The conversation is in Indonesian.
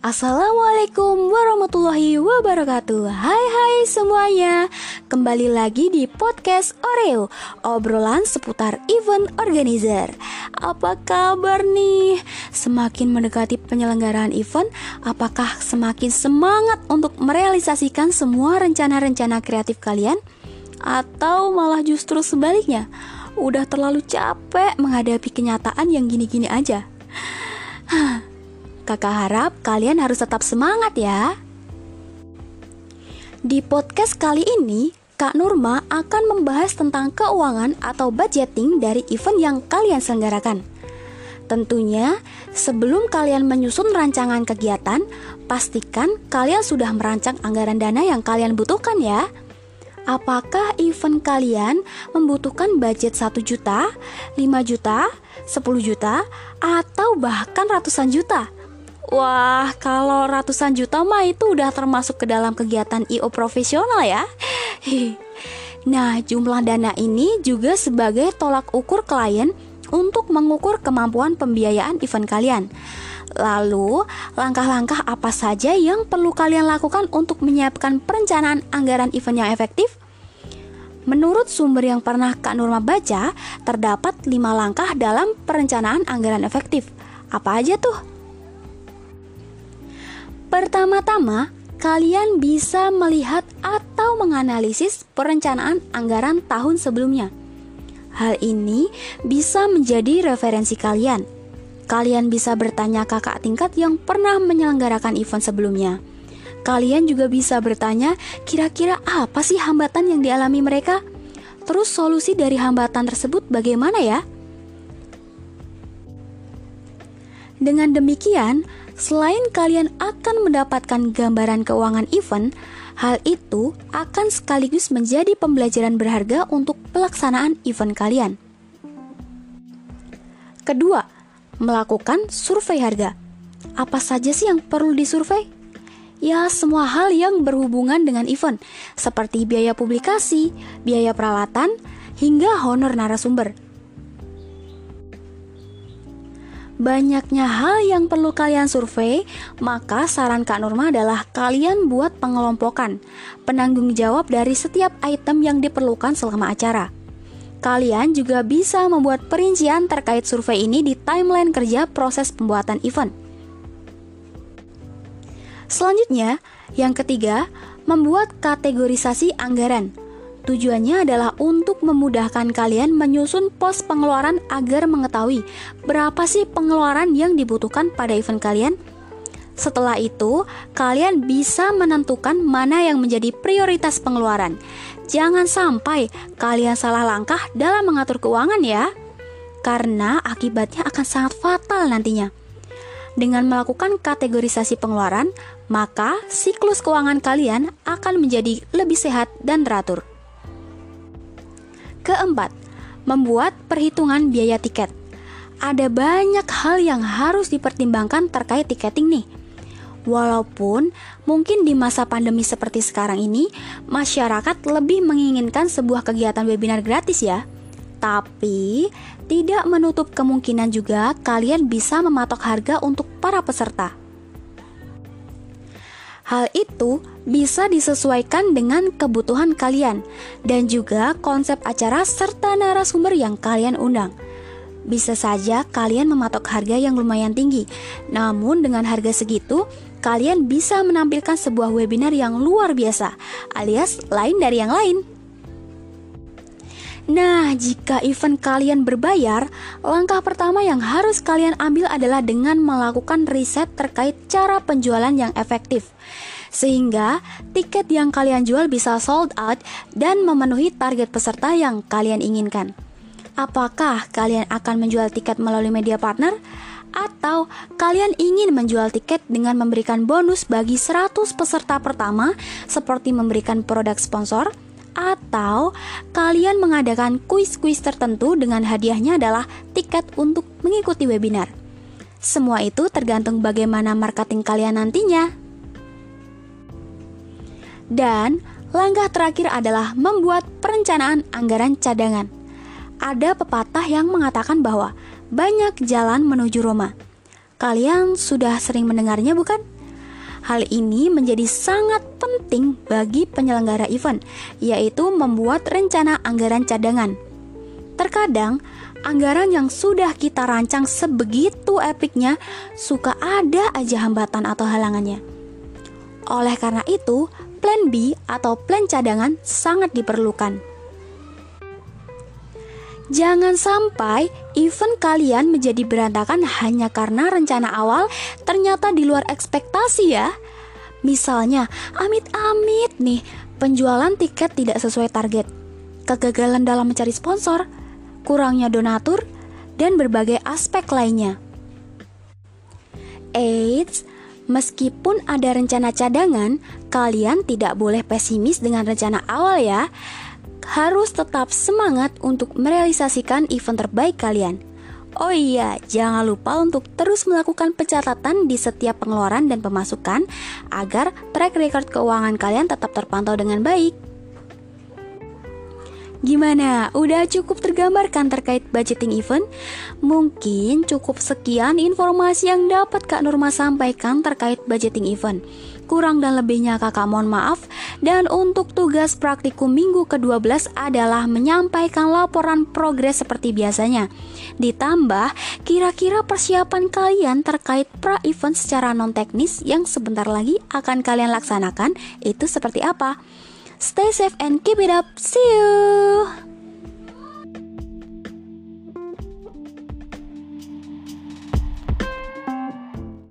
Assalamualaikum warahmatullahi wabarakatuh Hai hai semuanya Kembali lagi di podcast Oreo Obrolan seputar event organizer Apa kabar nih? Semakin mendekati penyelenggaraan event Apakah semakin semangat untuk merealisasikan semua rencana-rencana kreatif kalian? Atau malah justru sebaliknya Udah terlalu capek menghadapi kenyataan yang gini-gini aja Kakak harap kalian harus tetap semangat ya. Di podcast kali ini, Kak Nurma akan membahas tentang keuangan atau budgeting dari event yang kalian selenggarakan. Tentunya, sebelum kalian menyusun rancangan kegiatan, pastikan kalian sudah merancang anggaran dana yang kalian butuhkan ya. Apakah event kalian membutuhkan budget 1 juta, 5 juta, 10 juta, atau bahkan ratusan juta? Wah, kalau ratusan juta mah itu udah termasuk ke dalam kegiatan IO profesional ya. Nah, jumlah dana ini juga sebagai tolak ukur klien untuk mengukur kemampuan pembiayaan event kalian. Lalu, langkah-langkah apa saja yang perlu kalian lakukan untuk menyiapkan perencanaan anggaran event yang efektif? Menurut sumber yang pernah Kak Nurma baca, terdapat 5 langkah dalam perencanaan anggaran efektif. Apa aja tuh? Pertama-tama, kalian bisa melihat atau menganalisis perencanaan anggaran tahun sebelumnya. Hal ini bisa menjadi referensi kalian. Kalian bisa bertanya kakak tingkat yang pernah menyelenggarakan event sebelumnya. Kalian juga bisa bertanya, kira-kira apa sih hambatan yang dialami mereka? Terus solusi dari hambatan tersebut bagaimana ya? Dengan demikian, Selain kalian akan mendapatkan gambaran keuangan event, hal itu akan sekaligus menjadi pembelajaran berharga untuk pelaksanaan event kalian. Kedua, melakukan survei harga. Apa saja sih yang perlu disurvei? Ya, semua hal yang berhubungan dengan event, seperti biaya publikasi, biaya peralatan, hingga honor narasumber. Banyaknya hal yang perlu kalian survei, maka saran Kak Nurma adalah kalian buat pengelompokan, penanggung jawab dari setiap item yang diperlukan selama acara. Kalian juga bisa membuat perincian terkait survei ini di timeline kerja proses pembuatan event. Selanjutnya, yang ketiga, membuat kategorisasi anggaran. Tujuannya adalah untuk memudahkan kalian menyusun pos pengeluaran agar mengetahui berapa sih pengeluaran yang dibutuhkan pada event kalian. Setelah itu, kalian bisa menentukan mana yang menjadi prioritas pengeluaran. Jangan sampai kalian salah langkah dalam mengatur keuangan ya, karena akibatnya akan sangat fatal nantinya. Dengan melakukan kategorisasi pengeluaran, maka siklus keuangan kalian akan menjadi lebih sehat dan teratur. Keempat, membuat perhitungan biaya tiket. Ada banyak hal yang harus dipertimbangkan terkait tiketing nih. Walaupun mungkin di masa pandemi seperti sekarang ini, masyarakat lebih menginginkan sebuah kegiatan webinar gratis ya. Tapi, tidak menutup kemungkinan juga kalian bisa mematok harga untuk para peserta. Hal itu bisa disesuaikan dengan kebutuhan kalian dan juga konsep acara serta narasumber yang kalian undang. Bisa saja kalian mematok harga yang lumayan tinggi, namun dengan harga segitu, kalian bisa menampilkan sebuah webinar yang luar biasa, alias lain dari yang lain. Nah, jika event kalian berbayar, langkah pertama yang harus kalian ambil adalah dengan melakukan riset terkait cara penjualan yang efektif. Sehingga tiket yang kalian jual bisa sold out dan memenuhi target peserta yang kalian inginkan. Apakah kalian akan menjual tiket melalui media partner? Atau kalian ingin menjual tiket dengan memberikan bonus bagi 100 peserta pertama seperti memberikan produk sponsor? Atau kalian mengadakan kuis-kuis tertentu dengan hadiahnya adalah tiket untuk mengikuti webinar. Semua itu tergantung bagaimana marketing kalian nantinya. Dan langkah terakhir adalah membuat perencanaan anggaran cadangan. Ada pepatah yang mengatakan bahwa banyak jalan menuju Roma. Kalian sudah sering mendengarnya bukan? Hal ini menjadi sangat penting bagi penyelenggara event, yaitu membuat rencana anggaran cadangan. Terkadang, anggaran yang sudah kita rancang sebegitu epiknya suka ada aja hambatan atau halangannya. Oleh karena itu, plan B atau plan cadangan sangat diperlukan. Jangan sampai event kalian menjadi berantakan hanya karena rencana awal ternyata di luar ekspektasi ya. Misalnya, amit-amit nih, penjualan tiket tidak sesuai target, kegagalan dalam mencari sponsor, kurangnya donatur, dan berbagai aspek lainnya. Eits, meskipun ada rencana cadangan, kalian tidak boleh pesimis dengan rencana awal ya harus tetap semangat untuk merealisasikan event terbaik kalian. Oh iya, jangan lupa untuk terus melakukan pencatatan di setiap pengeluaran dan pemasukan agar track record keuangan kalian tetap terpantau dengan baik. Gimana? Udah cukup tergambarkan terkait budgeting event? Mungkin cukup sekian informasi yang dapat Kak Nurma sampaikan terkait budgeting event. Kurang dan lebihnya kakak mohon maaf. Dan untuk tugas praktikum minggu ke-12 adalah menyampaikan laporan progres seperti biasanya. Ditambah, kira-kira persiapan kalian terkait pra-event secara non-teknis yang sebentar lagi akan kalian laksanakan itu seperti apa? Stay safe and keep it up. See you.